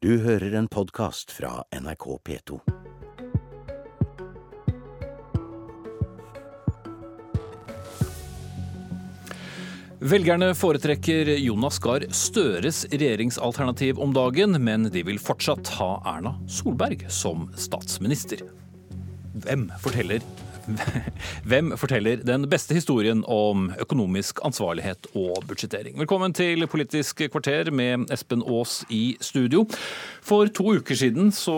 Du hører en podkast fra NRK P2. Velgerne foretrekker Jonas Gahr Støres regjeringsalternativ om dagen, men de vil fortsatt ha Erna Solberg som statsminister. Hvem forteller hvem forteller den beste historien om økonomisk ansvarlighet og budsjettering? Velkommen til Politisk kvarter med Espen Aas i studio. For to uker siden så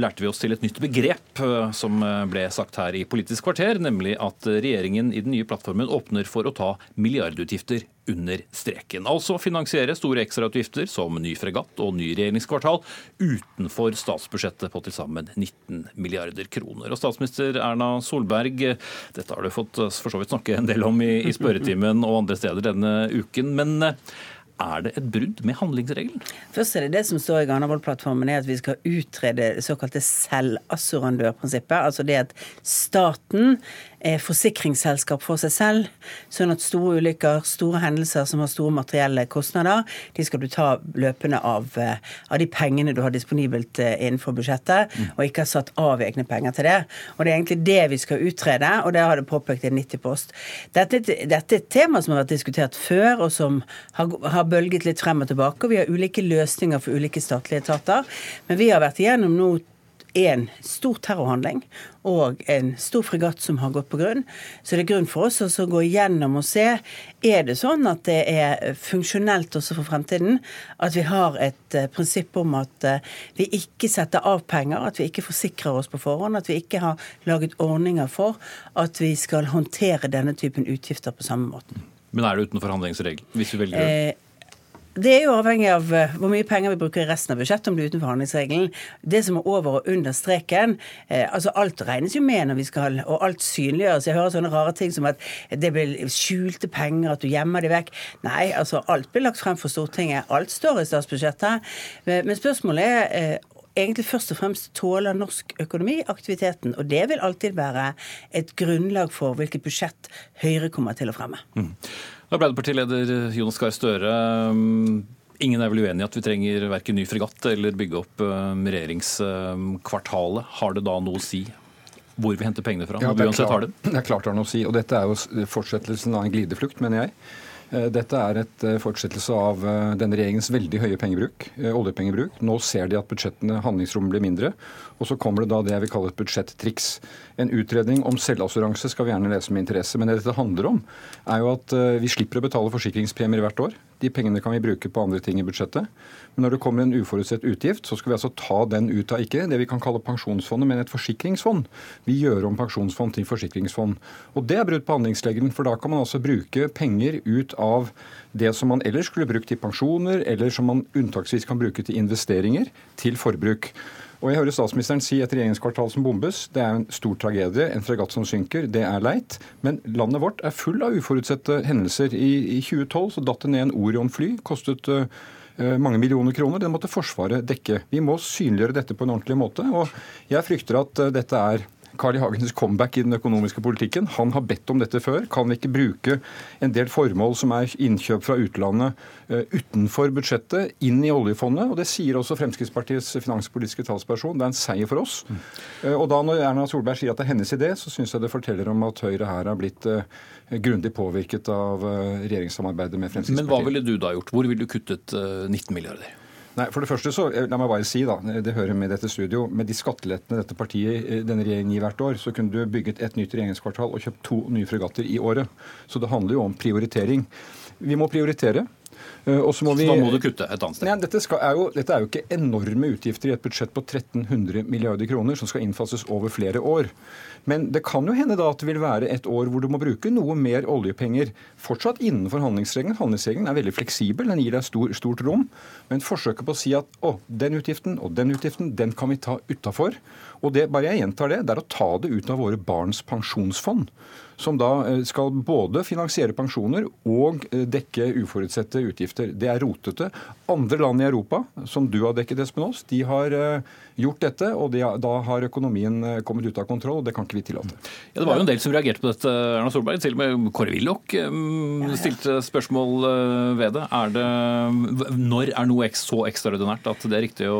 lærte vi oss til et nytt begrep eh, som ble sagt her i Politisk kvarter, nemlig at regjeringen i den nye plattformen åpner for å ta milliardutgifter under streken. Altså finansiere store ekstrautgifter som ny fregatt og ny regjeringskvartal utenfor statsbudsjettet på til sammen 19 milliarder kroner. Og Statsminister Erna Solberg, dette har du fått for så vidt snakke en del om i, i spørretimen og andre steder denne uken. men er det et brudd med handlingsregelen? Først er det det som står i Granavolden-plattformen, er at vi skal utrede det såkalte selvassurandørprinsippet. Altså det at staten forsikringsselskap for seg selv, sånn at store ulykker, store hendelser som har store materielle kostnader, de skal du ta løpende av, eh, av de pengene du har disponibelt eh, innenfor budsjettet, mm. og ikke har satt av egne penger til det. Og det er egentlig det vi skal utrede, og det har det påpekt i 90-post. Dette, dette, er et tema som har vært diskutert før, og som har, har bølget litt frem og tilbake. og Vi har ulike løsninger for ulike statlige etater, men vi har vært igjennom nå en stor terrorhandling og en stor fregatt som har gått på grunn. Så det er grunn for oss å gå gjennom og se er det sånn at det er funksjonelt også for fremtiden. At vi har et uh, prinsipp om at uh, vi ikke setter av penger, at vi ikke forsikrer oss på forhånd, at vi ikke har laget ordninger for at vi skal håndtere denne typen utgifter på samme måten. Men er det utenfor handlingsregelen, hvis vi velger det? Eh, det er jo avhengig av eh, hvor mye penger vi bruker i resten av budsjettet, om det er utenfor handlingsregelen. Det som er over og under streken eh, altså Alt regnes jo med når vi skal, og alt synliggjøres. Jeg hører sånne rare ting som at det blir skjulte penger, at du gjemmer de vekk. Nei, altså alt blir lagt frem for Stortinget. Alt står i statsbudsjettet. Men spørsmålet er eh, egentlig først og fremst tåler norsk økonomi aktiviteten. Og det vil alltid være et grunnlag for hvilket budsjett Høyre kommer til å fremme. Mm. Arbeiderpartileder Jonas Gahr Støre. Um, ingen er vel uenig i at vi trenger verken ny fregatt eller bygge opp um, regjeringskvartalet. Har det da noe å si hvor vi henter pengene fra? Ja, det, er klart, det er klart det har noe å si. Og dette er jo fortsettelsen av en glideflukt, mener jeg. Eh, dette er et eh, fortsettelse av eh, denne regjeringens veldig høye pengebruk, oljepengebruk. Nå ser de at budsjettene, handlingsrommet blir mindre. Og så kommer det da det jeg vil kalle et budsjettriks. En utredning om selvassuranse skal vi gjerne lese med interesse. Men det dette handler om, er jo at vi slipper å betale forsikringspremier hvert år. De pengene kan vi bruke på andre ting i budsjettet. Men når det kommer en uforutsett utgift, så skal vi altså ta den ut av ikke det vi kan kalle pensjonsfondet, men et forsikringsfond. Vi gjør om pensjonsfond til forsikringsfond. Og det er brudd på handlingsregelen, for da kan man altså bruke penger ut av det som man ellers skulle brukt til pensjoner, eller som man unntaksvis kan bruke til investeringer, til forbruk. Og jeg hører statsministeren si et regjeringskvartal som bombes. Det er en stor tragedie. En fregatt som synker, det er leit. Men landet vårt er full av uforutsette hendelser. I, i 2012 så datt det ned en Orion-fly. Kostet uh, mange millioner kroner. Den måtte Forsvaret dekke. Vi må synliggjøre dette på en ordentlig måte. Og jeg frykter at uh, dette er Carl I. Hagens comeback i den økonomiske politikken. Han har bedt om dette før. Kan vi ikke bruke en del formål som er innkjøp fra utlandet uh, utenfor budsjettet, inn i oljefondet? Og Det sier også Fremskrittspartiets finanspolitiske talsperson. Det er en seier for oss. Uh, og da når Erna Solberg sier at det er hennes idé, så syns jeg det forteller om at Høyre her har blitt uh, grundig påvirket av regjeringssamarbeidet med Fremskrittspartiet. Men hva ville du da gjort? Hvor ville du kuttet 19 milliarder? Nei, for det første så, La meg bare si, da, det hører med dette studio, med de skattelettene dette partiet, eh, denne regjeringen gir hvert år, så kunne du bygget et nytt regjeringskvartal og kjøpt to nye fregatter i året. Så det handler jo om prioritering. Vi må prioritere. Eh, så, må vi, så da må du kutte et annet sted? Nei, dette, er jo, dette, er jo, ikke enorme utgifter i et budsjett på 1300 milliarder kroner som skal innfases over flere år. Men det kan jo hende da at det vil være et år hvor du må bruke noe mer oljepenger. Fortsatt innenfor handlingsregelen. Handlingsregelen er veldig fleksibel, den gir deg stor, stort rom. Men forsøket på å si at å, den utgiften og den utgiften, den kan vi ta utafor. Og det, bare jeg gjentar det, det er å ta det ut av våre barns pensjonsfond som da eh, skal både finansiere pensjoner og eh, dekke uforutsette utgifter. Det er rotete. Andre land i Europa, som du har dekket, Espen Aas, de har eh, gjort dette, og de, da har økonomien kommet ut av kontroll, og det kan ikke vi tillate. Ja, Det var jo en del som reagerte på dette, Erna Solberg. Til og med Kåre Willoch stilte spørsmål ved det. Er det. Når er noe så ekstraordinært at det er riktig å,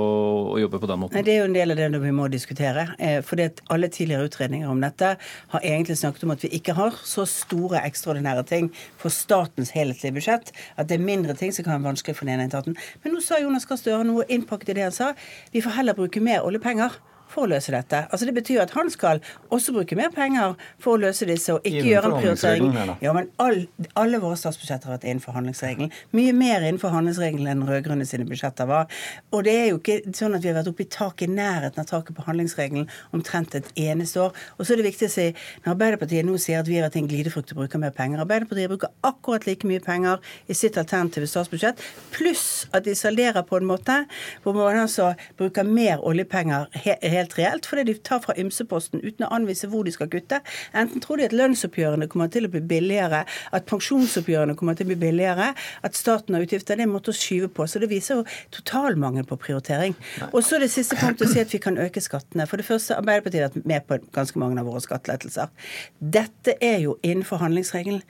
å jobbe på den måten? Nei, Det er jo en del av det vi må diskutere. Fordi alle tidligere utredninger om dette har egentlig snakket om at vi ikke har så store ekstraordinære ting for statens helhetlige budsjett at det er mindre ting som kan være vanskelig for den ene etaten. Men nå sa Jonas Gahr Støre noe innpakket i det han sa. Vi får heller bruke mer oljepenger for å løse dette. Altså Det betyr at han skal også bruke mer penger for å løse disse, og ikke gjøre en prioritering. Ja, men all, Alle våre statsbudsjetter har vært innenfor handlingsregelen. Mye mer innenfor handlingsregelen enn rød-grønne sine budsjetter var. Og det er jo ikke sånn at vi har vært oppe i taket, nærheten av taket på handlingsregelen omtrent et eneste år. Og så er det viktig å si, når Arbeiderpartiet nå sier at vi har vært en glidefrukt og bruker mer penger Arbeiderpartiet bruker akkurat like mye penger i sitt alternative statsbudsjett, pluss at de salderer på en måte hvor man altså bruker mer oljepenger helt helt reelt, fordi de tar fra ymseposten uten å anvise hvor de skal kutte. Enten tror de at lønnsoppgjørene kommer til å bli billigere, at pensjonsoppgjørene kommer til å bli billigere, at staten har utgifter. Det er en måte å skyve på. Så det viser jo totalmangel på prioritering. Og så det siste punktet å si at vi kan øke skattene. For det første, Arbeiderpartiet har vært med på ganske mange av våre skattelettelser. Dette er jo innenfor handlingsregelen.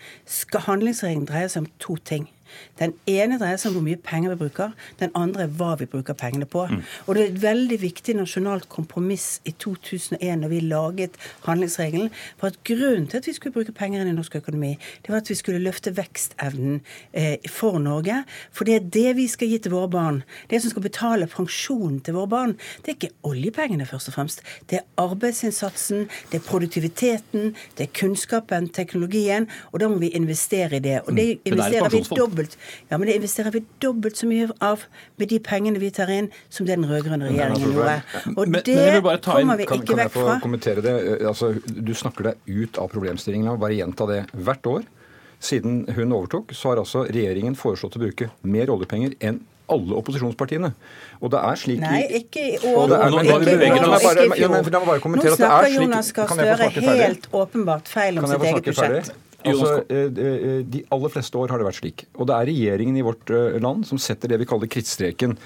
Handlingsregelen dreier seg om to ting. Den ene dreier seg om hvor mye penger vi bruker. Den andre er hva vi bruker pengene på. Mm. Og det er et veldig viktig nasjonalt kompromiss i 2001 når vi laget handlingsregelen. For at grunnen til at vi skulle bruke penger inn i norsk økonomi, det var at vi skulle løfte vekstevnen eh, for Norge. For det er det vi skal gi til våre barn. Det som skal betale pensjonen til våre barn, det er ikke oljepengene først og fremst. Det er arbeidsinnsatsen, det er produktiviteten, det er kunnskapen, teknologien. Og da må vi investere i det. Og det mm. investerer vi dobbelt dobbelt Ja, men det investerer vi dobbelt så mye av med de pengene vi tar inn, som det den rød-grønne regjeringen gjorde. Og men, det men kommer vi kan, ikke kan vekk fra. Kan jeg få kommentere det? Altså, du snakker deg ut av problemstillingen. Bare gjenta det. Hvert år siden hun overtok, så har altså regjeringen foreslått å bruke mer oljepenger enn alle opposisjonspartiene. Og det er slik Nei, ikke i år. Er, men, ikke. Nå snakker Jonas Gahr Støre helt åpenbart feil om sitt eget budsjett. Altså, eh, eh, De aller fleste år har det vært slik. Og det er regjeringen i vårt eh, land som setter det vi kaller krittstreken.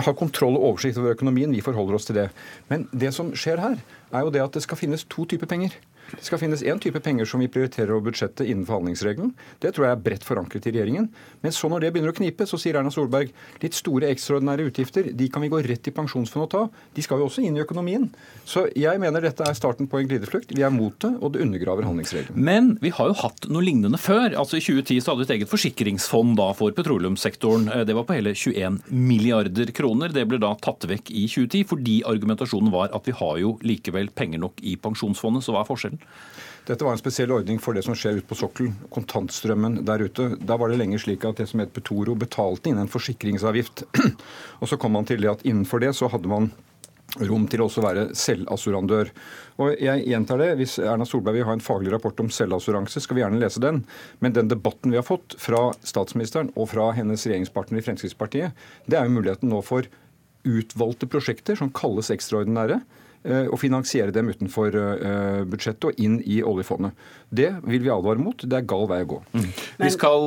Har kontroll og oversikt over økonomien. Vi forholder oss til det. Men det som skjer her, er jo det at det skal finnes to typer penger. Det skal finnes én type penger som vi prioriterer over budsjettet innenfor handlingsregelen. Det tror jeg er bredt forankret i regjeringen. Men så når det begynner å knipe, så sier Erna Solberg litt store ekstraordinære utgifter, de kan vi gå rett i pensjonsfondet og ta. De skal jo også inn i økonomien. Så jeg mener dette er starten på en glideflukt. Vi er mot det, og det undergraver handlingsregelen. Men vi har jo hatt noe lignende før. Altså I 2010 så hadde vi et eget forsikringsfond da for petroleumssektoren. Eh, det var på hele 21 milliarder kroner. Det ble da tatt vekk i 2010 fordi argumentasjonen var at vi har jo likevel penger nok i pensjonsfondet. Så hva er forskjellen? Dette var en spesiell ordning for det som skjer ute på sokkelen. Kontantstrømmen der ute. Da var det lenge slik at det som het Petoro betalte inn en forsikringsavgift. Og så kom man til det at innenfor det så hadde man rom til å også være selvassurandør. Og jeg gjentar det, Hvis Erna Solberg vil ha en faglig rapport om selvassuranse, skal vi gjerne lese den. Men den debatten vi har fått fra statsministeren og fra hennes regjeringspartner i Fremskrittspartiet, det er jo muligheten nå for utvalgte prosjekter som kalles ekstraordinære og eh, finansiere dem utenfor eh, budsjettet og inn i oljefondet. Det vil vi advare mot. Det er gal vei å gå. Mm. Vi, skal,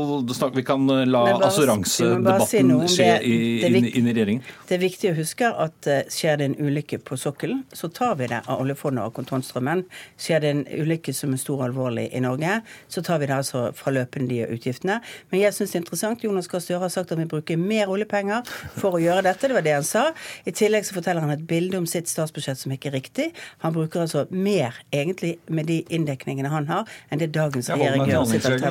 vi, kan eh, la assuransedebatten si skje i, inn, inn, i regjeringen. Det er viktig å huske at skjer det en ulykke på sokkelen, så tar vi det av oljefondet og kontantstrømmen. Skjer det en ulykke som er stor og alvorlig i Norge, så tar vi det altså fra løpende utgiftene. Men jeg syns det er interessant. Jonas Gahr Støre har sagt at vi bruker mer oljepenger for å gjøre dette. Det var det han sa. I tillegg så forteller han et bilde om sitt statsbudsjett som ikke ikke riktig. Han bruker altså mer, egentlig, med de inndekningene han har, enn det dagens regjering gjør.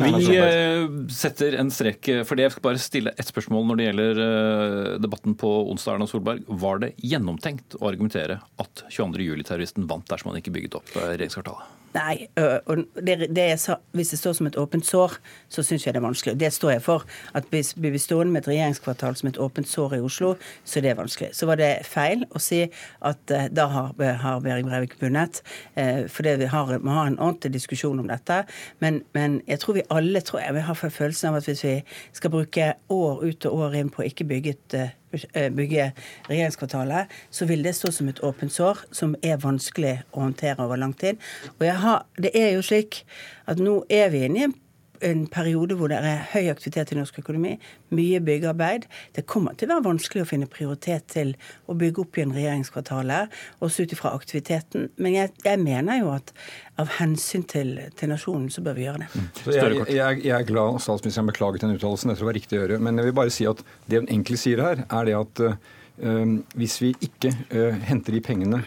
Vi eh, setter en strek for det. Jeg skal bare stille ett spørsmål når det gjelder eh, debatten på onsdag. Erna Solberg. Var det gjennomtenkt å argumentere at 22. juli-terroristen vant dersom han ikke bygget opp eh, regjeringskvartalet? Nei. og det, det sa, Hvis det står som et åpent sår, så syns jeg det er vanskelig. Det står jeg for. At hvis vi blir stående med et regjeringskvartal som et åpent sår i Oslo, så er det vanskelig. Så var det feil å si at da har, har Behring Breivik vunnet. Uh, for vi har, vi har en ordentlig diskusjon om dette. Men, men, jeg tror vi alle tror jeg, vi har følelsen av at hvis vi skal bruke år ut og år inn på ikke bygge et bygge regjeringskvartalet, så vil det stå som et åpent sår som er vanskelig å håndtere over lang tid. Og har, det er jo slik at nå er vi inne i en en periode hvor det er høy aktivitet i norsk økonomi, mye byggearbeid. Det kommer til å være vanskelig å finne prioritet til å bygge opp igjen regjeringskvartalet, også ut ifra aktiviteten. Men jeg, jeg, mener jo at av hensyn til, til, nasjonen, så bør vi gjøre det. Mm. Jeg, jeg, jeg, er glad statsministeren beklaget den uttalelsen, dette var riktig å gjøre. Men jeg vil bare si at det hun egentlig sier her, er det at uh, hvis vi ikke uh, henter de pengene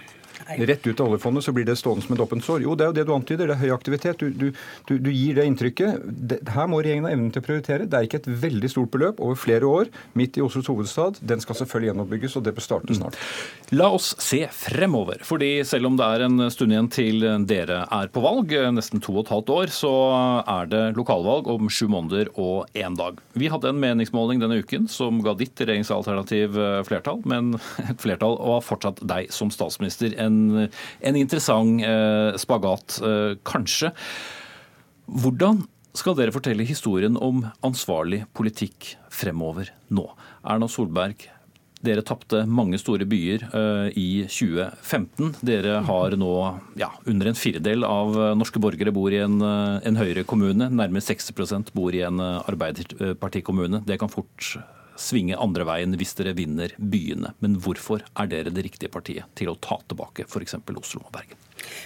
rett ut av oljefondet, så blir det stående som et åpent sår. Jo, det er jo det du antyder. Det er høy aktivitet. Du, du, du, du gir det inntrykket. Det, her må regjeringen ha evnen til å prioritere. Det er ikke et veldig stort beløp over flere år midt i Oslos hovedstad. Den skal selvfølgelig gjenoppbygges, og det bør starte snart. La oss se fremover. fordi selv om det er en stund igjen til dere er på valg, nesten to og et halvt år, så er det lokalvalg om sju måneder og én dag. Vi hadde en meningsmåling denne uken som ga ditt regjeringsalternativ flertall, men et flertall og har fortsatt deg som statsminister. En en, interessant eh, spagat, eh, kanskje. Hvordan skal dere fortelle historien om ansvarlig politikk fremover nå? Erna Solberg, dere tapte mange store byer uh, i 2015. Dere har nå ja, under en firedel av norske borgere bor i en, en høyere kommune. Nærmere 60% bor i en arbeiderpartikommune. Det kan fort svinge andre veien hvis dere vinner byene. Men hvorfor er dere det riktige partiet til å ta tilbake f.eks. Oslo og Bergen?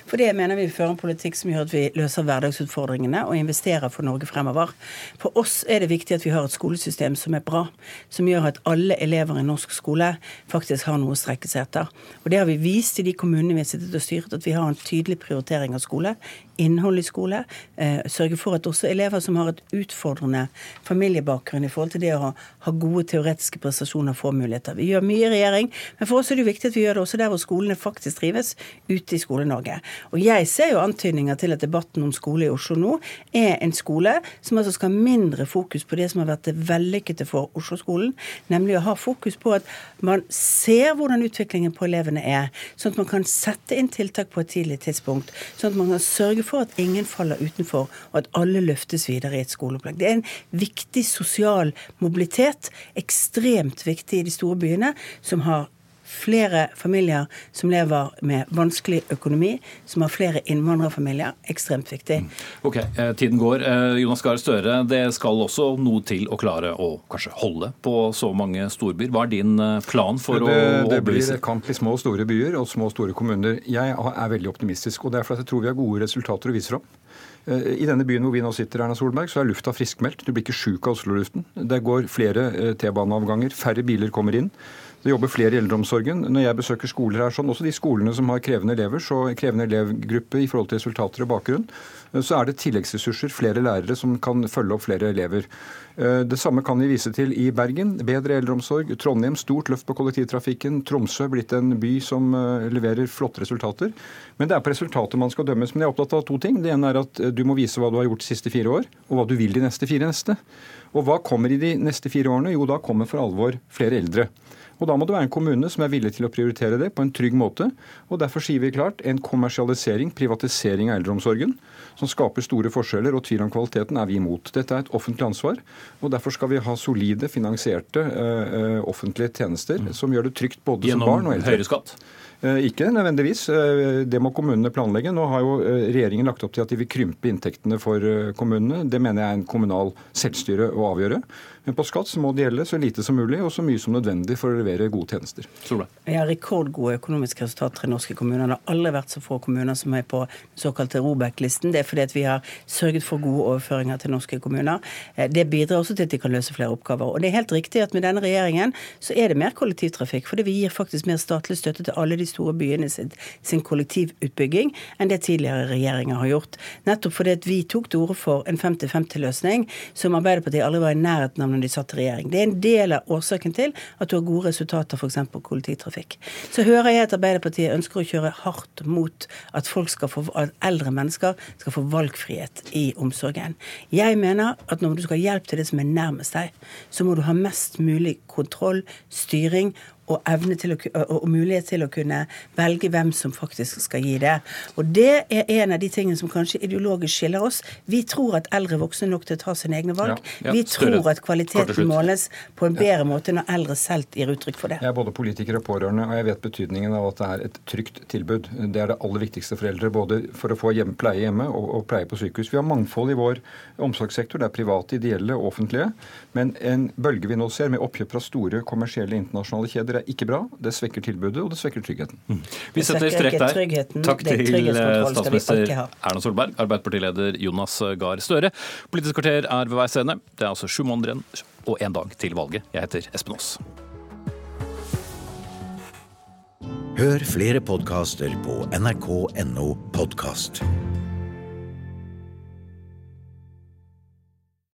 For det mener vi fører en politikk som gjør at vi løser hverdagsutfordringene og investerer for Norge fremover. For oss er det viktig at vi har et skolesystem som er bra, som gjør at alle elever i norsk skole faktisk har noe å strekke seg etter. Og det har vi vist i de kommunene vi har sittet og styrt, at vi har en tydelig prioritering av skole innhold i skole. Eh, sørge for at også elever som har et utfordrende familiebakgrunn i forhold til det å ha, gode teoretiske prestasjoner, får muligheter. Vi gjør mye i regjering, men for oss er det viktig at vi gjør det også der hvor skolene faktisk drives, ute i Skole-Norge. Og jeg ser jo antydninger til at debatten om skole i Oslo nå er en skole som altså skal ha mindre fokus på det som har vært det vellykkede for Oslo-skolen, nemlig å ha fokus på at man ser hvordan utviklingen på elevene er, sånn at man kan sette inn tiltak på et tidlig tidspunkt, sånn at man kan sørge for at ingen faller utenfor, og at alle løftes videre i et skoleopplegg. Det er en viktig sosial mobilitet, ekstremt viktig i de store byene, som har flere familier som lever med vanskelig økonomi, som har flere innvandrerfamilier. Ekstremt viktig. Mm. Ok, eh, Tiden går. Eh, Jonas Gahr Støre, det skal også noe til å klare å kanskje holde på så mange storbyer. Hva er din eh, plan for det, å Det blir kamp i små og store byer og små og store kommuner. Jeg er veldig optimistisk, og det er fordi jeg tror vi har gode resultater å vise fram. I denne byen hvor vi nå sitter, Erna Solberg, så er lufta friskmeldt. Du blir ikke sjuk av Oslo-luften. Det går flere T-baneavganger, færre biler kommer inn. Det jobber flere i eldreomsorgen. Når jeg besøker skoler her, sånn, også de skolene som har krevende elever, så krevende elevgruppe i forhold til resultater og bakgrunn, så er det tilleggsressurser, flere lærere som kan følge opp flere elever. Eh, det samme kan vi vise til i Bergen. Bedre eldreomsorg. Trondheim, stort løft på kollektivtrafikken. Tromsø blitt en by som eh, leverer flotte resultater. Men det er på resultatet man skal dømmes. Men jeg er opptatt av to ting. Det ene er at eh, du må vise hva du har gjort de siste fire år, og hva du vil de neste fire neste. Og hva kommer i de neste fire årene? Jo, da kommer for alvor flere eldre. Og Da må det være en kommune som er villig til å prioritere det på en trygg måte. og Derfor sier vi klart en kommersialisering, privatisering av eldreomsorgen, som skaper store forskjeller og tvil om kvaliteten, er vi imot. Dette er et offentlig ansvar, og derfor skal vi ha solide, finansierte uh, offentlige tjenester mm. som gjør det trygt både Gjennom som barn og eldre. Gjennom høyere skatt? Eh, ikke nødvendigvis. Det må kommunene planlegge. Nå har jo regjeringen lagt opp til at de vil krympe inntektene for kommunene. Det mener jeg er en kommunal selvstyre å avgjøre. Men på skatt så må det gjelde så lite som mulig og så mye som nødvendig for å levere gode tjenester. Solveig. Vi har rekordgode økonomiske resultater i norske kommuner. Det har aldri vært så få kommuner som er på den såkalte Robek-listen. Det er fordi at vi har sørget for gode overføringer til norske kommuner. Eh, det bidrar også til at de kan løse flere oppgaver. Og det er helt riktig at med denne regjeringen så er det mer kollektivtrafikk. Fordi vi gir faktisk mer statlig støtte til alle de store byene sin, sin kollektivutbygging enn det tidligere regjeringer har gjort. Nettopp fordi at vi tok til orde for en 50-50-løsning som Arbeiderpartiet aldri var i nærheten av når de satt i regjering. Det er en del av årsaken til at du har gode resultater f.eks. på kollektivtrafikk. Så hører jeg at Arbeiderpartiet ønsker å kjøre hardt mot at, få, at eldre mennesker skal få valgfrihet i omsorgen. Jeg mener at når du skal ha hjelp til det som er nærmest deg, så må du ha mest mulig kontroll, styring og evne til å, og og mulighet til å kunne velge hvem som faktisk skal gi det. Og det er en av de tingene som kanskje ideologisk skiller oss. Vi tror at eldre voksne nok til å ta sine egne valg. Ja, ja, Vi tror at kvaliteten måles på en bedre måte når eldre selv gir uttrykk for det. Jeg er både politiker og pårørende, og jeg vet betydningen av at det er et trygt tilbud. Det er det aller viktigste for eldre, både for å få hjem, pleie hjemme og, og pleie på sykehus. Vi har mangfold i vår omsorgssektor. Det er private, ideelle og offentlige. Men en bølge vi nå ser med oppkjøp fra store kommersielle internasjonale kjeder, er ikke bra. Det svekker tilbudet, og det svekker tryggheten. Vi Det setter strek der. Takk til vi statsminister. Erna Solberg, Arbeiderpartileder Jonas Gahr Støre. Politisk kvarter er ved veis ende. Det er altså sju måneder igjen og én dag til valget. Jeg heter Espen Aas. Hør flere podkaster på nrk.no podkast.